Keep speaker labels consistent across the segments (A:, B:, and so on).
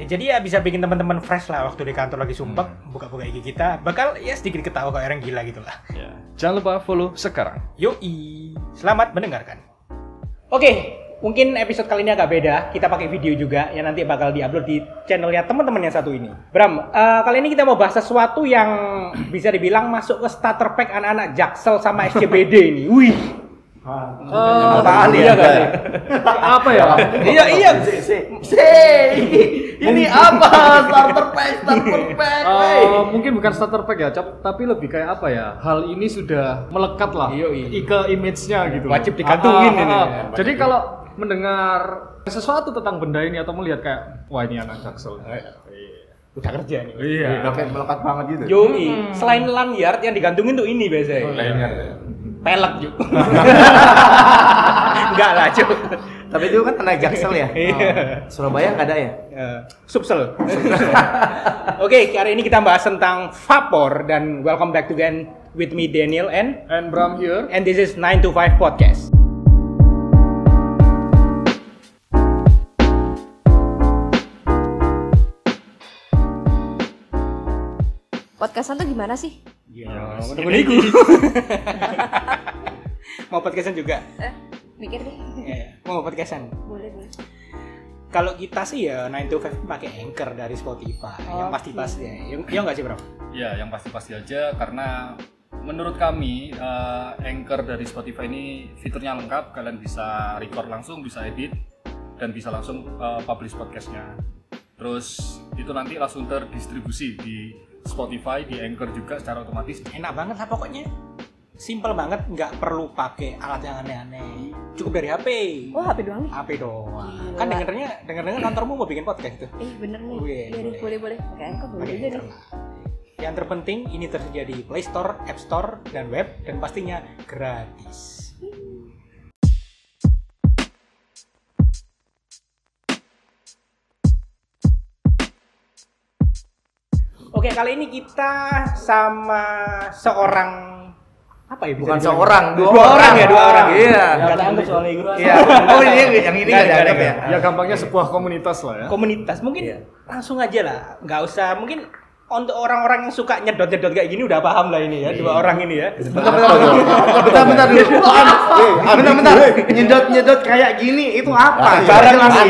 A: Ya, jadi ya bisa bikin teman-teman fresh lah waktu di kantor lagi sumpah, buka-buka IG kita, bakal ya sedikit ketawa kayak orang gila gitu lah.
B: Ya. Jangan lupa follow sekarang.
A: Yoi, selamat mendengarkan. Oke, mungkin episode kali ini agak beda. Kita pakai video juga yang nanti bakal diupload di channelnya teman-teman yang satu ini. Bram, eh, kali ini kita mau bahas sesuatu yang bisa dibilang masuk ke starter pack anak-anak Jaksel sama SCBD ini. Wih,
C: Apaan
A: iya
C: ya?
A: kan?
D: apa ya?
A: iya iya.
C: Ini apa? Starter pack, starter pack.
D: Eh, mungkin bukan starter pack ya, Cap, tapi lebih kayak apa ya? Hal ini sudah melekat lah
A: Yoi.
D: ke image-nya gitu.
A: Wajib digantungin ini.
D: Jadi kalau mendengar sesuatu tentang benda ini atau melihat kayak wah ini anak Jaksel.
A: Udah kerja nih.
D: Iya.
C: Udah kayak melekat banget gitu.
A: Yoi, selain lanyard yang digantungin tuh ini biasanya. Pelek Ju. Enggak lah, Ju.
C: Tapi itu kan anak Jaksel ya.
A: Iya.
C: Surabaya nggak ada ya?
A: Eh, subsel. Oke, hari ini kita bahas tentang vapor dan welcome back to again with me Daniel and
D: And Bram here.
A: and this is 9 to 5 podcast.
E: Podcastan tuh gimana sih?
A: Ya, menunggu Mau podcastan juga?
E: Eh, mikir deh.
A: Iya, Mau podcastan?
E: boleh, boleh.
A: Kalau kita sih ya 9 to 5 pakai Anchor dari Spotify. Yang
E: Oke.
A: pasti-pasti ya. Yang yang enggak sih, Bro?
B: Ya, yang pasti-pasti aja karena menurut kami eh, Anchor dari Spotify ini fiturnya lengkap. Kalian bisa record langsung, bisa edit dan bisa langsung eh, publish podcastnya. Terus itu nanti langsung terdistribusi di Spotify, di Anchor juga secara otomatis.
A: Enak banget lah pokoknya. Simple banget, nggak perlu pakai alat yang aneh-aneh. Cukup dari HP.
E: Oh, HP doang nih?
A: HP doang.
E: Gila.
A: Kan dengernya dengar-dengar kantormu mau bikin podcast tuh.
E: Eh, bener nih.
A: Wih,
E: Iya,
A: boleh.
E: boleh, boleh. Pakai Anchor boleh juga nih.
A: Yang terpenting ini tersedia di Play Store, App Store, dan web dan pastinya gratis. Oke, kali ini kita sama seorang apa ya?
C: Bukan seorang, dua,
A: Dua orang ya, dua orang.
C: Iya.
A: Dianggap soalnya.
C: Iya. Oh ini yang ini
A: nggak.
C: ya?
D: Ya gampangnya sebuah komunitas lah ya.
A: komunitas mungkin
C: Iya.
A: langsung aja lah nggak usah mungkin untuk orang-orang yang suka nyedot-nyedot kayak gini udah paham lah ini ya dua orang ini ya
C: Bentar, bentar, dulu. bentar, bentar dulu. Bentar, bentar. Nyedot, nyedot kayak gini itu apa?
A: barang
C: Jelasin.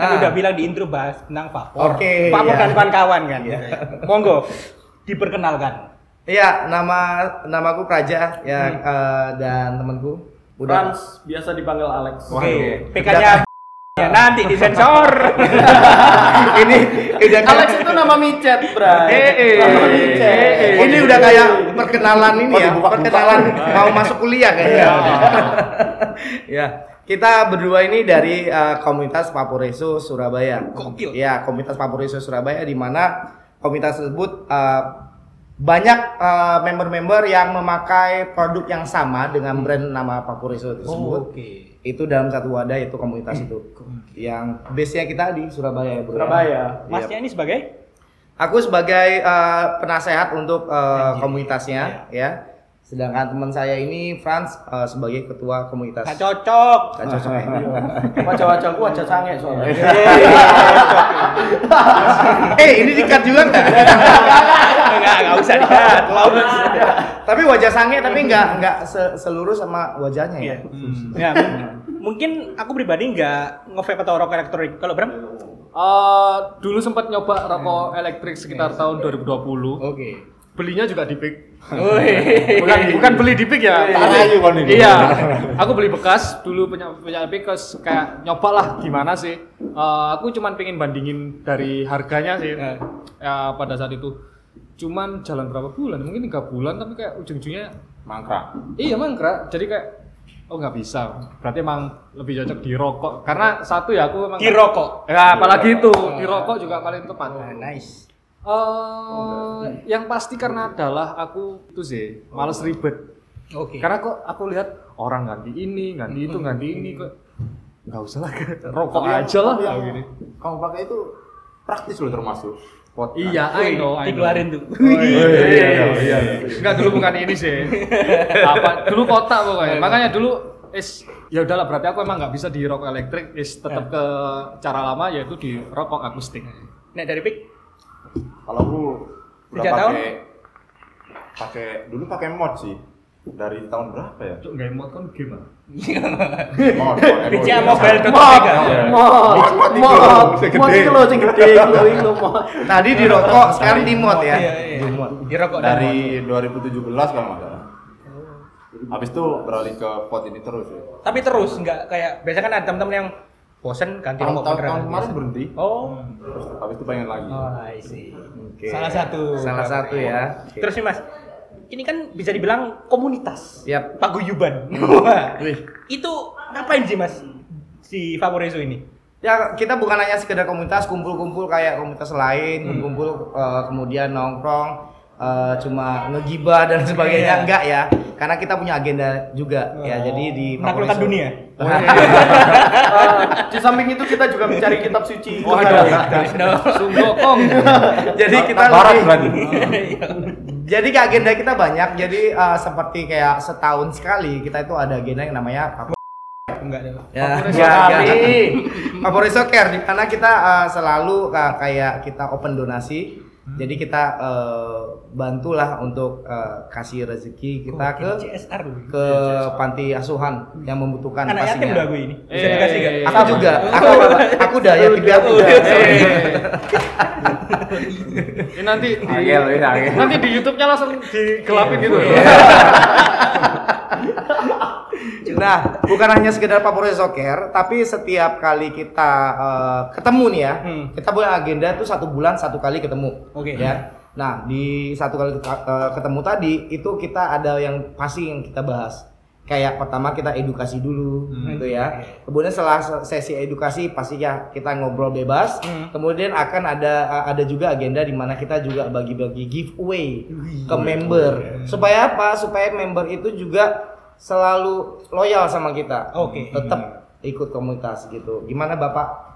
C: Iya.
A: kan
C: Ah.
A: udah bilang di intro bahas tentang vapor
C: Oke,
A: vapor
C: iya.
A: dan kawan-kawan kan monggo diperkenalkan
C: Iya, nama namaku Praja ya eh, dan temanku udah
F: biasa dipanggil Alex.
A: oke
C: Waduh.
A: PK-nya ya nanti disensor
C: ini udah
F: Alex itu nama micet, Bray.
C: Eh, eh,
F: Nama
C: eh,
F: micet.
C: eh, ini udah kayak perkenalan ini
F: Oh,
C: ya, perkenalan mau masuk kuliah kayaknya. ya, kita berdua ini dari eh, komunitas Vaporeso Surabaya.
A: Gokil.
C: Ya, komunitas Vaporeso Surabaya di mana komunitas tersebut eh, banyak eh, member-member yang memakai produk yang sama dengan brand nama Vaporeso tersebut.
A: oke
C: Itu dalam satu wadah itu komunitas itu. Yang base-nya kita di Surabaya ya, Bro.
F: Surabaya.
A: masnya ini sebagai
C: Aku sebagai eh, penasehat untuk
A: Anjir.
C: komunitasnya ya. Sedangkan teman saya ini Franz eh, sebagai ketua komunitas.
A: nggak cocok
C: Gak cocok ya.
F: Wajah-wajahku wajah sange soalnya.
C: eh, ini dikat juga nggak?
A: nggak nggak usah dikat
C: tapi wajah sange tapi nggak nggak se- seluruh sama wajahnya ya.
A: Ya, mungkin, mungkin aku pribadi nggak nge-vape atau rokok elektronik. Kalau Bram?
D: Eh, dulu sempat nyoba rokok elektrik sekitar tahun 2020.
A: Oke.
D: Belinya juga di.
A: Wih.
D: Bukan bukan beli di Pik ya.
F: Kan ini.
D: Iya. Aku beli bekas dulu punya punya terus kayak nyoba lah gimana sih. Eh, aku cuman pengen bandingin dari harganya sih.
A: Eh.
D: Ya pada saat itu. Cuman jalan berapa bulan? Mungkin tiga bulan tapi kayak ujung-ujungnya
F: Mangkrak.
D: Iya mangkrak. Jadi kayak oh nggak bisa. Berarti emang lebih cocok di rokok. Karena satu ya aku emang
A: Di rokok.
D: Ya apalagi itu di rokok juga paling tepat.
A: nice.
D: Eh, yang pasti karena adalah aku itu sih males ribet.
A: Oke.
D: Karena kok aku lihat orang ganti ini, ganti itu, ganti ini kok nggak usah lah rokok
F: Tapi yang-
D: aja lah
F: yang
D: kayak gini.
F: Kamu pakai itu praktis loh termasuk. Pot.
D: Iya, I know, I know.
A: Dikeluarin tuh.
D: Oh, iya, iya, iya, iya. Enggak dulu bukan ini sih. Apa dulu kotak pokoknya. Makanya dulu is ya udahlah berarti aku emang nggak bisa di rokok elektrik is tetap ke cara lama yaitu di rokok akustik.
A: Nek dari Pik,
F: Kalau aku udah pakai pakai dulu pakai mod sih. Dari tahun berapa ya?
D: Cuk nggak emot kan game ah.
F: Mod, mod,
A: BCA
F: mod.
A: Mobile
F: Mod,
A: Mod.
F: mod, mod, mod, mod itu loh, sing gede, itu mod.
C: Tadi di rokok, sekarang di mod ya.
A: Iya, iya. Di rokok dan mod.
F: Dari 2017 kalau nggak salah. Habis itu beralih ke pot ini terus ya.
A: Tapi terus nggak kayak biasa kan ada teman-teman yang bosen ganti
F: Tahun,
A: rokok
F: tahun, kemarin berhenti,
A: Oh.
F: terus habis itu pengen lagi.
A: Oh, I see.
C: Oke.
A: Salah satu.
C: Salah satu ya. Oke.
A: Terus nih Mas, ini kan bisa dibilang komunitas.
C: Yap.
A: Paguyuban. Itu ngapain sih Mas si Favorezo ini?
C: Ya kita bukan hanya sekedar komunitas kumpul-kumpul kayak komunitas lain,
A: Hmm.
C: kumpul eh, kemudian nongkrong eh, cuma ngegibah dan
A: Iya.
C: sebagainya enggak ya. Karena kita punya agenda juga ya.
A: Oh.
C: Jadi di
A: menaklukkan dunia.
F: Eh, di samping itu kita juga mencari kitab suci.
D: Sungguh kong.
C: Jadi kita
F: Barat
C: lebih-
F: berarti.
C: Jadi agenda kita banyak. Jadi eh, seperti kayak setahun sekali kita itu ada agenda yang namanya
A: Enggak ada.
C: Ya, ya, ya. Favorezo Care di mana kita uh, selalu uh, kayak kita open donasi.
A: Hmm.
C: Jadi kita uh, bantulah untuk uh, kasih rezeki kita
A: Oh,
C: ke
A: CSR
C: ke panti asuhan yang membutuhkan
A: Anak yatim udah
C: pastinya.
A: gue ini. Bisa
D: Eh,
A: dikasih gak?
C: Aku juga, aku aku udah ya tapi aku udah.
D: Ini nanti di,
F: Agel, ini agel.
D: nanti di YouTube-nya langsung digelapin gitu.
C: Nah, bukan hanya sekedar Favorezo Care, tapi setiap kali kita uh, ketemu nih ya,
A: Hmm.
C: kita punya agenda tuh satu bulan satu kali ketemu.
A: Oke.
C: Ya. Nah, di satu kali uh, ketemu tadi itu kita ada yang pasti yang kita bahas. Kayak pertama kita edukasi dulu gitu ya. Kemudian setelah se- sesi edukasi pasti ya kita ngobrol bebas.
A: Hmm.
C: Kemudian akan ada ada juga agenda di mana kita juga bagi-bagi giveaway ke member. Supaya apa? Supaya member itu juga selalu loyal sama kita.
A: Oke.
C: Tetap ikut komunitas gitu. Gimana Bapak?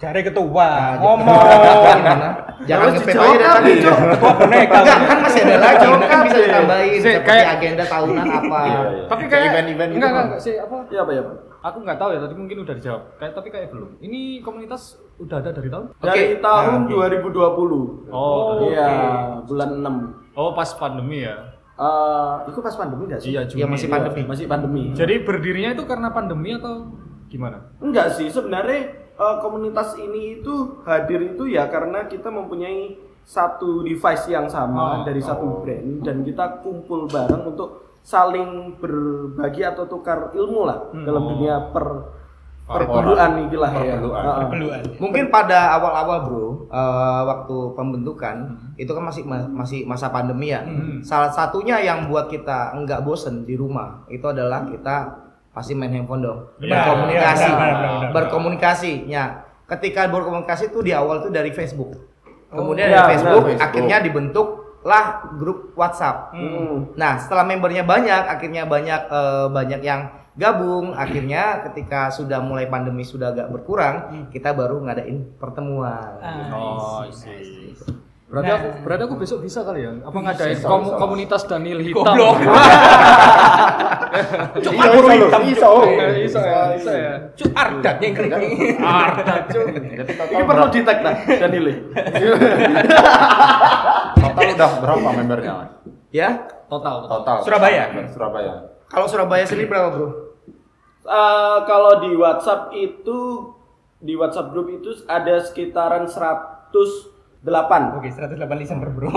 A: Cari ketua,
C: Nah,
A: ngomong.
C: Gimana? Jangan ngepet aja
F: kan.
A: Ketua boneka.
C: Enggak, kan masih ada lagi. Kan bisa
F: kan,
C: ditambahin
D: Sih,
C: seperti
D: kayak-
C: agenda tahunan apa.
F: Iya, iya.
D: Tapi
F: Kayak event-event gitu
D: enggak, enggak, sih apa?
F: Iya, Pak, ya, Pak.
D: Aku nggak tahu ya tadi mungkin udah dijawab. Kayak tapi kayak belum. Ini komunitas udah ada dari tahun?
F: Dari tahun
C: Nah, oke.
F: 2020.
D: Oh,
F: Iya, bulan 6.
D: oh pas pandemi ya.
F: Eh, itu pas pandemi enggak sih?
D: Iya,
C: Ya masih
F: Iya,
C: pandemi.
F: Masih pandemi.
D: Jadi berdirinya itu karena pandemi atau gimana?
F: Enggak sih, sebenarnya eh, komunitas ini itu hadir itu ya karena kita mempunyai satu device yang sama
D: Oh,
F: dari satu brand dan kita kumpul bareng untuk saling berbagi atau tukar ilmu lah dalam dunia per perguruan nih lah ya.
C: Perguruan. Mungkin pada awal-awal bro, eh, waktu pembentukan itu kan masih ma- masih masa pandemi ya. Salah satunya yang buat kita enggak bosen di rumah itu adalah kita pasti main handphone dong.
A: Iya,
C: berkomunikasi,
A: iya, benar, benar, benar.
C: berkomunikasi. Ya, ketika berkomunikasi itu di awal tuh dari Facebook. Kemudian
F: iya,
C: dari Facebook,
F: benar, Facebook.
C: akhirnya dibentuklah grup WhatsApp.
F: Hmm.
C: Nah, setelah membernya banyak, akhirnya banyak eh, banyak yang gabung. Akhirnya ketika sudah mulai pandemi sudah agak berkurang, kita baru ngadain pertemuan.
D: Oh, sih. Berarti aku berarti aku besok bisa kali ya? Apa ngadain kom- komunitas Daniel Hitam?
A: Goblok.
C: Cuma guru hitam.
F: Iso.
D: Eh, Bisa ya, bisa ya.
A: Cuk ardat yang kering.
D: Arda, Cuk.
F: Ini perlu di tag lah Daniel.
B: total udah berapa membernya?
C: Ya.
D: Total.
B: Total.
A: Surabaya?
B: Surabaya.
C: Kalau Surabaya sendiri berapa, Bro?
F: Eh, kalau di WhatsApp itu di WhatsApp grup itu ada sekitaran 108
A: Oke, 108 Desember, Bro.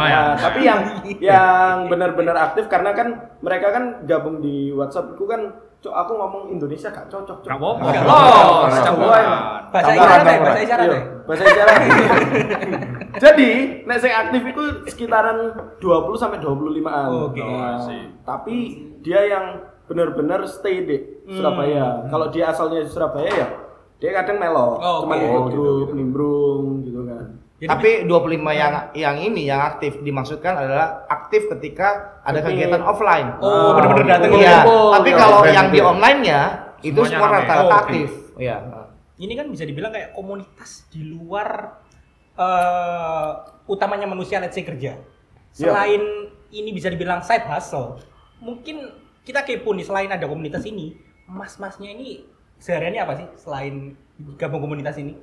F: Nah, tapi yang yang benar-benar aktif karena kan mereka kan gabung di WhatsApp itu kan cok aku ngomong Indonesia gak cocok cok.
D: Gak apa-apa.
A: Gak
D: Oh.
A: Bahasa isyarat ya,
F: campuran.
A: bahasa isyarat
F: Iya,
A: ya.
F: bahasa isyarat. Jadi, nek sing aktif itu sekitaran 20 sampai 25-an.
A: Oke.
F: Nah, tapi dia yang benar-benar stay di Surabaya. Kalau dia asalnya di Surabaya ya dia kadang melok,
A: Oh,
F: cuman
A: oke.
F: ikut
B: Oh, gitu,
F: grup nimbrung gitu kan.
A: Jadi-
C: Tapi 25 yang yang ini yang aktif dimaksudkan adalah aktif ketika ada
F: Tapi-
C: kegiatan offline.
A: Oh, bener-bener datang
C: Iya.
F: kumpul,
C: Tapi
F: ya.
C: kalau yang di
G: gitu.
C: online-nya itu semua rata-rata
A: Oh,
C: aktif. Iya.
A: Ini kan bisa dibilang kayak komunitas di luar eh, utamanya manusia let's say kerja. Selain ini bisa dibilang side hustle, mungkin kita kepo nih selain ada komunitas ini, mas-masnya ini sehariannya apa sih selain gabung komunitas ini?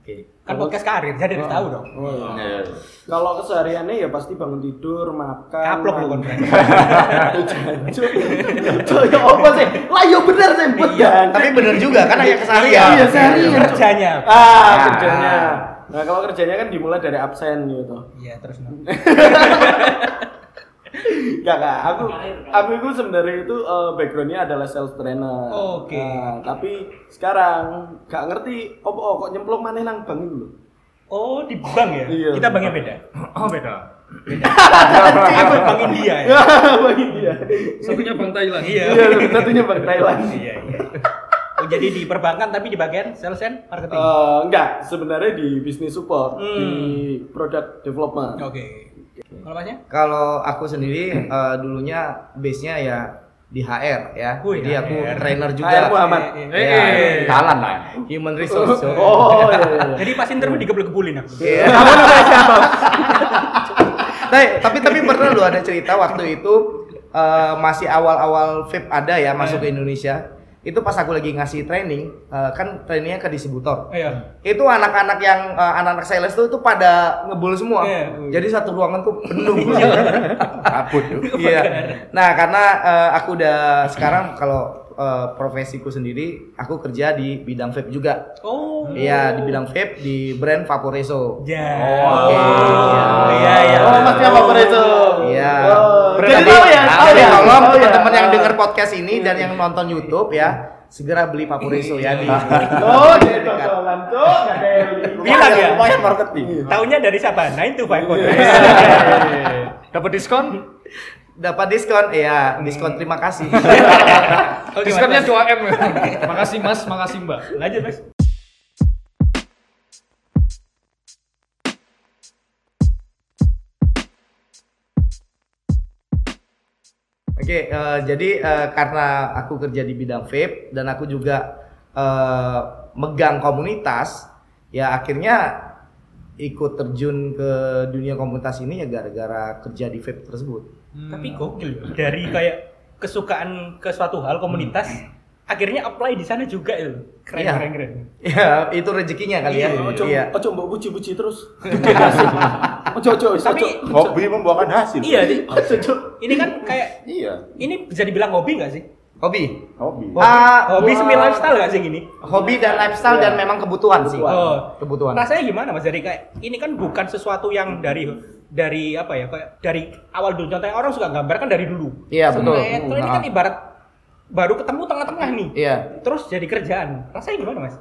C: Oke.
A: Kan podcast karir, jadi harus tahu dong.
G: Iya.
F: Kalau kesehariannya ya pasti bangun tidur, makan.
A: Kaplok lu.
F: Cuk, cuk, ya apa sih? Lah ya bener sih, bedan.
C: Tapi bener juga kan hanya keseharian.
F: Iya, seharian.
A: Kerjanya.
F: Ah, kerjanya. Nah, kalau kerjanya kan dimulai dari absen gitu.
A: Iya, terus
F: Enggak, enggak. Aku aku itu sebenarnya itu eh, backgroundnya adalah sales trainer.
A: Oke.
F: Nah, tapi sekarang gak ngerti opo oh, kok nyemplung maneh nang bank itu lho.
A: Oh, di bank ya?
F: Iya.
A: Kita banknya beda.
D: Oh beda.
A: Aku bank India ya.
F: Bang India.
D: Satunya Bang Thailand.
A: Iya.
F: Iya, satunya Bank Thailand.
A: Iya, iya. Oh, jadi di perbankan tapi di bagian sales and marketing.
F: Eh, enggak, sebenarnya di business support,
A: Hmm.
F: di product development.
A: Oke. Kalau masnya?
C: Kalau aku sendiri eh, dulunya base-nya ya di HR ya.
A: Wih,
C: Jadi aku
A: HR.
C: trainer juga.
F: HR Muhammad.
A: Eh,
C: Ya.
G: Jalan lah.
C: human resource.
F: Oh, iya, iya.
A: Jadi pas interview digebul-gebulin aku.
C: Iya. Tapi tapi tapi pernah lu ada cerita waktu itu eh, masih awal-awal vape ada ya masuk ke Indonesia. Itu pas aku lagi ngasih training, eh, kan trainingnya ke distributor.
A: Iya.
C: Itu anak-anak yang eh, anak-anak sales tuh itu pada ngebul semua.
A: Iya.
C: Jadi satu ruangan tuh penuh.
G: Kabut tuh.
C: Iya. Nah, karena eh, aku udah sekarang kalau eh, profesiku sendiri, aku kerja di bidang vape juga.
A: Oh.
C: Iya, di bidang vape di brand Vaporeso.
A: Ya.
C: Oke.
A: Iya, iya.
F: Oh, apa itu?
C: Iya.
F: Oh, jadi tahu ya,
C: nah,
F: tahu
C: jadi
F: ya.
C: tolong
F: Tahu ya.
C: teman-teman yang dengar podcast ini dan yang nonton YouTube ya, segera beli Vaporeso ya di
F: Oh, jadi Cuk. Nggak ada yang beli.
A: Bilang ya.
G: Lumayan marketing.
A: Taunya dari siapa? 9 to 5 code.
D: Eh, Dapat diskon?
C: dapat diskon. Iya, diskon terima kasih.
D: Diskonnya
A: Mas.
D: 2M. makasih Mas, makasih Mbak.
A: Lanjut, Mas.
C: Oke, eh, jadi eh, karena aku kerja di bidang vape dan aku juga eh, megang komunitas, ya akhirnya ikut terjun ke dunia komunitas ini ya gara-gara kerja di vape tersebut.
A: Tapi gokil dari kayak kesukaan ke suatu hal komunitas akhirnya apply di sana juga itu. Keren,
C: Iya.
A: keren, keren.
C: Ya, itu rezekinya kali ya.
F: Ojo,
C: Iya.
F: ojo mbok puji-puji terus. Ojo, ojo, wis, ojo.
A: Tapi
G: Hobi membuahkan hasil.
A: iya, di-
F: Ojo, ojo.
A: ini kan kayak
G: Iya.
A: ini bisa dibilang hobi nggak sih?
C: Hobi.
G: Hobi.
C: Ah,
A: Hobi
C: wah.
A: semi lifestyle nggak sih gini?
C: Hobi dan lifestyle dan memang kebutuhan sih.
A: Oh.
C: Kebutuhan.
A: Rasanya gimana Mas? Dari kayak ini kan bukan sesuatu yang dari dari apa ya kayak dari awal dulu contohnya orang suka gambar kan dari dulu.
C: Iya, betul.
A: Kalau ini kan
C: Nah.
A: ibarat baru ketemu tengah-tengah nih.
C: Iya.
A: Terus jadi kerjaan. Rasanya gimana Mas?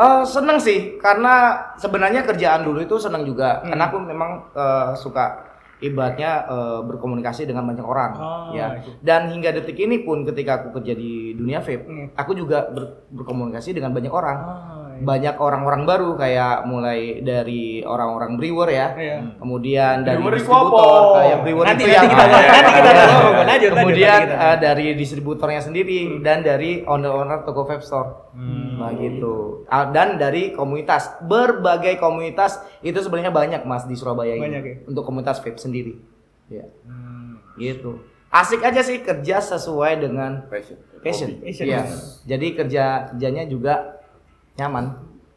C: Eh, seneng sih karena sebenarnya kerjaan dulu itu seneng juga
A: Hmm.
C: karena aku memang eh, suka ibaratnya eh, berkomunikasi dengan banyak orang
A: Oh,
C: ya
A: gitu.
C: dan hingga detik ini pun ketika aku kerja di dunia vape
A: Hmm.
C: aku juga ber- berkomunikasi dengan banyak orang
A: Ah,
C: banyak orang-orang baru kayak mulai dari orang-orang brewer ya
A: Iya.
C: kemudian dari
F: Brewer
C: distributor
F: apa?
C: kayak brewer
A: Nanti-
C: itu
A: nanti
C: yang
A: kita- nanti kita
C: Iya.
A: Lanjut,
C: kemudian eh, dari distributornya sendiri dan dari owner-owner toko vape store nah gitu dan dari komunitas berbagai komunitas itu sebenarnya banyak mas di Surabaya ini
A: Banyak ya?
C: untuk komunitas vape sendiri ya gitu asik aja sih kerja sesuai dengan
G: Passion.
C: passion.
A: Passion.
C: Iya. jadi kerja kerjanya juga nyaman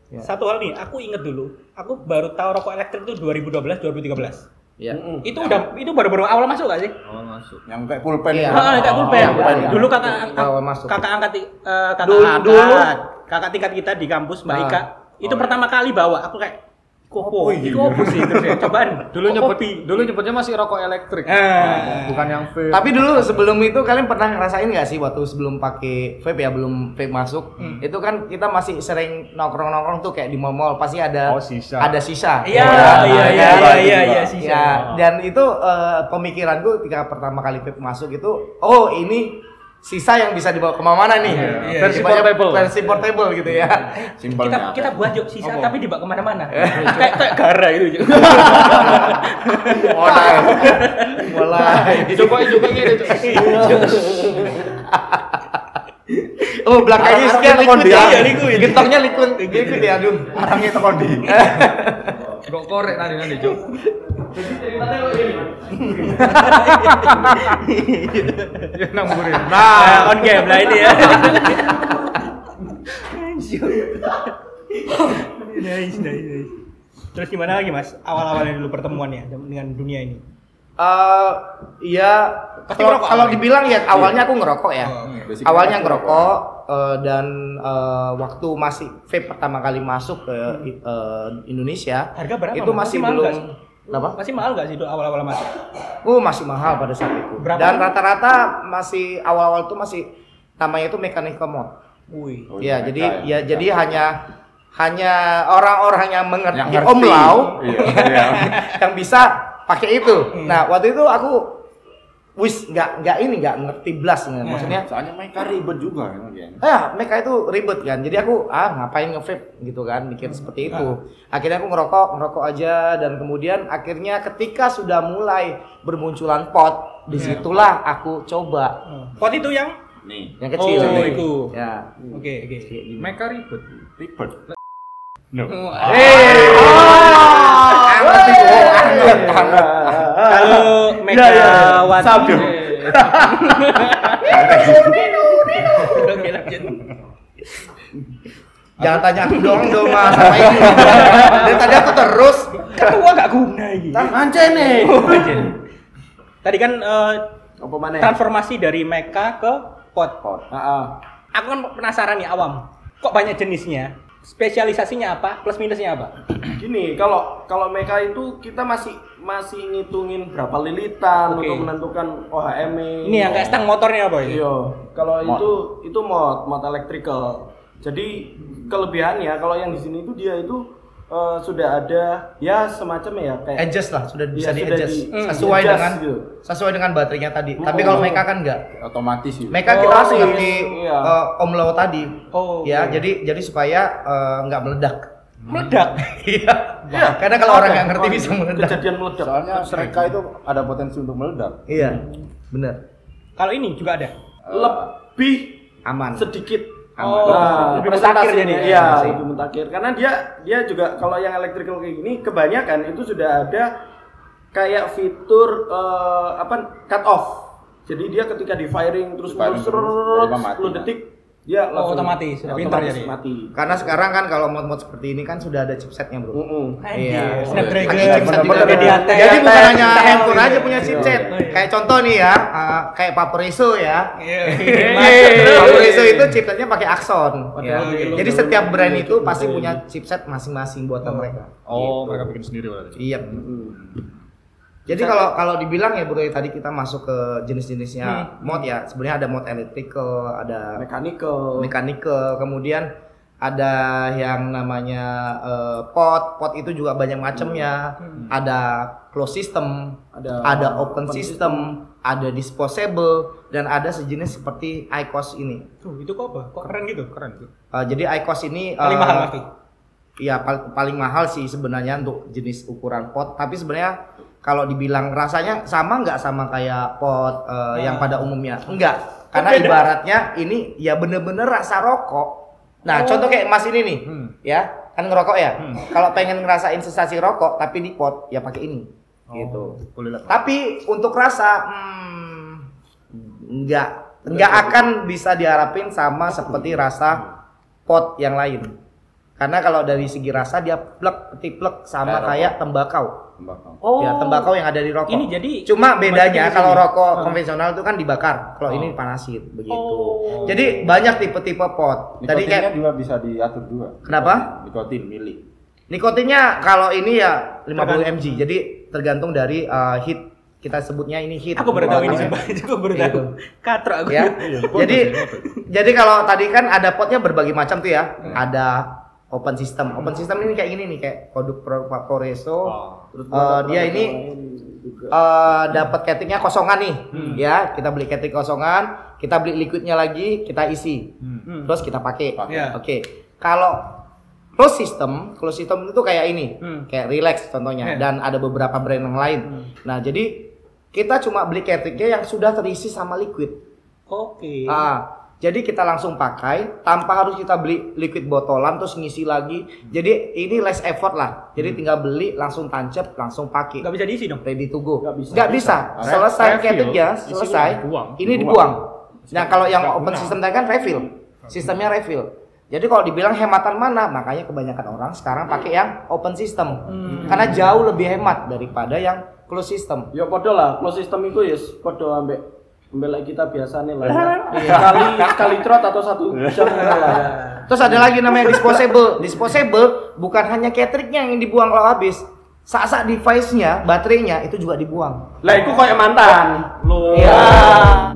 C: ya.
A: Satu hal nih, aku inget dulu, aku baru tahu rokok elektrik itu 2012 2013.
C: ya
A: Itu udah itu baru-baru awal masuk gak sih?
D: Awal masuk.
G: Yang kayak pulpen
C: Iya.
G: itu.
A: Ah, kayak pulpen.
C: iya, iya.
A: Dulu kakak
C: Awal masuk.
A: kakak angkat eh, kakak
F: Dulu-
A: angkat
F: dulu.
A: kakak tingkat kita di kampus Mbak
C: Ah.
A: Ika. Itu pertama kali bawa aku kayak kopo,
G: Oh, iya.
A: kopo sih terus ya cobaan.
D: Dulu nyebut
A: kopi?
D: dulu nyebutnya masih rokok elektrik.
A: Ah.
D: Bukan yang vape.
C: Tapi dulu sebelum itu kalian pernah ngerasain nggak sih waktu sebelum pakai vape ya belum vape masuk
A: Hmm.
C: itu kan kita masih sering nongkrong-nongkrong tuh kayak di mall-mall pasti ada
D: Oh, sisa.
C: ada sisa
A: Iya,
C: Ya,
A: iya,
C: nah,
A: iya,
C: kan?
A: iya, iya, iya, sisa.
C: Ya, dan itu eh, pemikiranku ketika pertama kali vape masuk itu oh ini sisa yang bisa dibawa ke mana-mana nih.
A: Iya,
D: versi
C: Banyak
D: portable.
C: Versi portable gitu ya.
A: kita
G: Simpelnya.
A: kita buat yuk sisa tapi dibawa ke mana-mana kayak kayak gara itu.
C: Mulai. Mulai.
D: Juga gini Cuk.
C: Oh, belakangnya sekian
G: tekondi,
C: ya.
G: ya.
C: Gentongnya liquid, liquid ya, aduh.
G: Orangnya itu kondi.
D: Kok korek nanti nanti Cuk. Ya nanggurin.
A: nah on game lah ini ya nice, nice, nice. terus gimana lagi mas awal-awalnya dulu pertemuannya dengan dunia ini
C: Eh, iya. Kalau
A: awalnya?
C: dibilang ya awalnya aku ngerokok ya.
G: Basicnya
C: awalnya
G: pasti
C: ngerokok eh, dan eh, waktu masih vape pertama kali masuk ke eh, Indonesia
A: Harga berapa,
C: itu
A: Mas?
C: masih
A: Masih
C: belum
A: nggak sih?
C: apa?
A: masih mahal gak sih itu awal-awal masuk
C: Oh masih mahal pada saat itu.
A: Berapa?
C: Dan rata-rata masih awal-awal itu masih namanya itu mechanical mode.
A: wih
G: Oh,
C: ya
G: mereka
C: jadi
G: ya,
C: ya
G: mereka.
C: jadi hanya hanya orang-orang yang mengerti
G: Yang ngerti.
C: omlau
G: Iya, iya.
C: yang bisa pakai itu.
A: Hmm.
C: Nah waktu itu aku wis nggak nggak ini nggak ngerti blas
A: Hmm.
C: nih. maksudnya
G: Soalnya mereka ribet juga kan.
C: Ya mereka itu ribet kan jadi aku ah ngapain nge-vape gitu kan mikir seperti itu akhirnya aku ngerokok ngerokok aja dan kemudian akhirnya ketika sudah mulai bermunculan pot di situlah aku coba
A: pot itu yang
G: Nih.
C: yang kecil
A: Oh,
C: nih.
A: itu.
C: ya
A: oke oke
D: Mereka ribet.
G: Ribet.
C: Ah, ngerti, oh, anget, anget.
A: Kalau Megawati
G: Sabdo.
A: oke lanjut
C: jangan tanya aku doang dong mas. Apa ini? Dari tadi aku terus.
A: Ketua gak guna ini.
F: Anjay nih.
A: tadi kan eh,
F: Apa mana?
A: transformasi dari mecha ke pot
F: Heeh.
A: aku kan penasaran nih awam. Kok banyak jenisnya? Spesialisasinya apa? Plus minusnya apa?
F: Gini, kalau kalau mereka itu kita masih masih ngitungin berapa lilitan
A: Oke.
F: untuk menentukan OHM.
A: ini yang kayak stang motornya apa ini
F: Iya, kalau
G: Mod.
F: itu itu mod mod electrical. Jadi kelebihannya kalau yang di sini itu dia itu eh, sudah ada ya semacam ya kayak
C: adjust lah sudah bisa
F: Iya,
C: di
F: sudah
C: adjust
F: di-
C: sesuai
F: adjust
C: dengan
F: gitu.
C: sesuai dengan baterainya tadi tapi
F: Oh.
C: kalau mereka kan enggak
G: Otomatis sih.
C: mereka
F: Oh,
C: kita harus
F: iya.
C: ngerti
F: Iya.
C: eh, omlau tadi
A: Oh,
C: ya
A: oke.
C: jadi jadi supaya eh, nggak meledak
A: meledak
C: iya
F: Iya.
C: karena kalau orang nggak ngerti bisa meledak
F: Kejadian meledak.
G: Soalnya mereka itu ada potensi untuk meledak.
C: iya bener
A: kalau ini juga ada
F: Lebih
C: aman
F: sedikit
A: Oh,
F: Nah,
A: lebih mutakhir
F: presentasinya,
A: jadi.
F: Iya,
C: Sih.
F: lebih mutakhir. Karena dia dia juga kalau yang electrical kayak gini kebanyakan itu sudah ada kayak fitur eh, apa cut off. Jadi dia ketika di firing terus
G: Di firing
F: terus
G: terus, tiba-tiba mati,
F: 10
G: kan?
F: detik dia
A: Oh,
F: langsung
A: otomatis, sudah pintar
F: otomatis
A: jadi.
F: mati.
C: karena sekarang kan kalau mod-mod seperti ini kan sudah ada chipsetnya bro. Iya.
A: Snapdragon
C: Pakai chipset juga.
A: bener-bener
C: Jadi, bukan hanya handphone aja punya chipset. Kayak contoh nih ya, uh, kayak Vaporizo ya.
A: Iya.
C: Vaporizo itu chipsetnya pakai Axon. ya.
F: Padahal
C: Jadi setiap brand itu pasti punya chipset masing-masing buatan mereka.
B: Oh, mereka bikin sendiri berarti.
C: Iya. Jadi kalau kalau dibilang ya bro ya, tadi kita masuk ke jenis-jenisnya mod ya. Sebenarnya ada mod electrical, ada
F: Mechanical.
C: mechanical, kemudian ada yang namanya eh, pot, pot itu juga banyak macamnya. Ada closed system,
F: Ada
C: ada, open,
F: open
C: system, ada disposable, dan ada sejenis seperti IQOS ini.
A: Tuh, itu kok apa? Kok keren gitu? Keren tuh.
C: Eh, jadi IQOS ini
A: Paling
C: eh,
A: mahal pasti.
C: Iya pal- paling mahal sih sebenarnya untuk jenis ukuran pot. Tapi sebenarnya kalau dibilang rasanya sama nggak sama kayak pot eh, yang pada umumnya? Enggak. Karena
A: beda?
C: ibaratnya ini ya bener-bener rasa rokok. Nah contoh kayak Mas ini nih, ya kan ngerokok ya. Kalau pengen ngerasain sensasi rokok tapi di pot ya pakai ini, gitu.
B: Boleh lah.
C: Tapi untuk rasa, hmm, nggak nggak akan bisa diharapin sama seperti rasa pot yang lain. Karena kalau dari segi rasa dia plek tiplek sama
G: Kayak
C: kayak tembakau.
G: Tembakau.
A: Oh.
C: Ya tembakau yang ada di rokok.
A: Ini jadi
C: Cuma bedanya kalau
A: ini.
C: rokok
A: Ah.
C: konvensional itu kan dibakar. Kalau ini panasin begitu.
A: Oh.
C: Jadi banyak tipe-tipe pot. Tadi
G: Nikotinnya
C: kayak
G: juga bisa diatur juga.
C: Kenapa?
G: Nikotin milik.
C: Nikotinnya kalau ini ya 50 mg. Jadi tergantung dari uh, heat. Kita sebutnya ini heat.
A: Aku baru tahu ini
C: Namanya.
A: sumpah. Aku baru tahu. Katrok aku.
C: ya. jadi jadi kalau tadi kan ada potnya berbagai macam tuh ya.
A: Hmm.
C: Ada open system. Open system ini kayak gini nih kayak produk Pro- Vaporeso.
A: Oh.
F: Terus
C: Eh, dia ini eh, dapat ketiknya kosongan nih, ya kita beli ketik kosongan, kita beli liquidnya lagi, kita isi, terus kita pakai.
A: Iya.
C: Oke, kalau close system, close system itu kayak ini,
A: Hmm.
C: kayak relax contohnya,
A: Iya.
C: dan ada beberapa brand yang lain. Nah jadi kita cuma beli ketiknya yang sudah terisi sama liquid.
A: Oke.
C: Ah, jadi kita langsung pakai tanpa harus kita beli liquid botolan terus ngisi lagi. Jadi ini less effort lah. Jadi tinggal beli langsung tancap langsung pakai.
A: Nggak bisa diisi dong.
C: Ready to go.
F: Nggak bisa.
C: Nggak bisa. Selesai
D: Refill,
C: ketiknya,
D: isi
C: selesai.
D: buang.
C: Ini dibuang. Nah, kalau yang open
D: guna.
C: system tadi kan refill. Sistemnya refill. Jadi kalau dibilang hematan mana, makanya kebanyakan orang sekarang pakai yang open system. Karena jauh lebih hemat daripada yang closed system.
F: Ya podo lah, close system itu ya podo ambek like kita biasa nih lah. ya. Sekali sekali trot atau satu jam.
C: Terus ada lagi namanya disposable. Disposable bukan hanya catriknya yang dibuang kalau habis. Saat-saat device-nya, baterainya itu juga dibuang.
F: Lah itu kayak mantan. Loh.
C: Ya.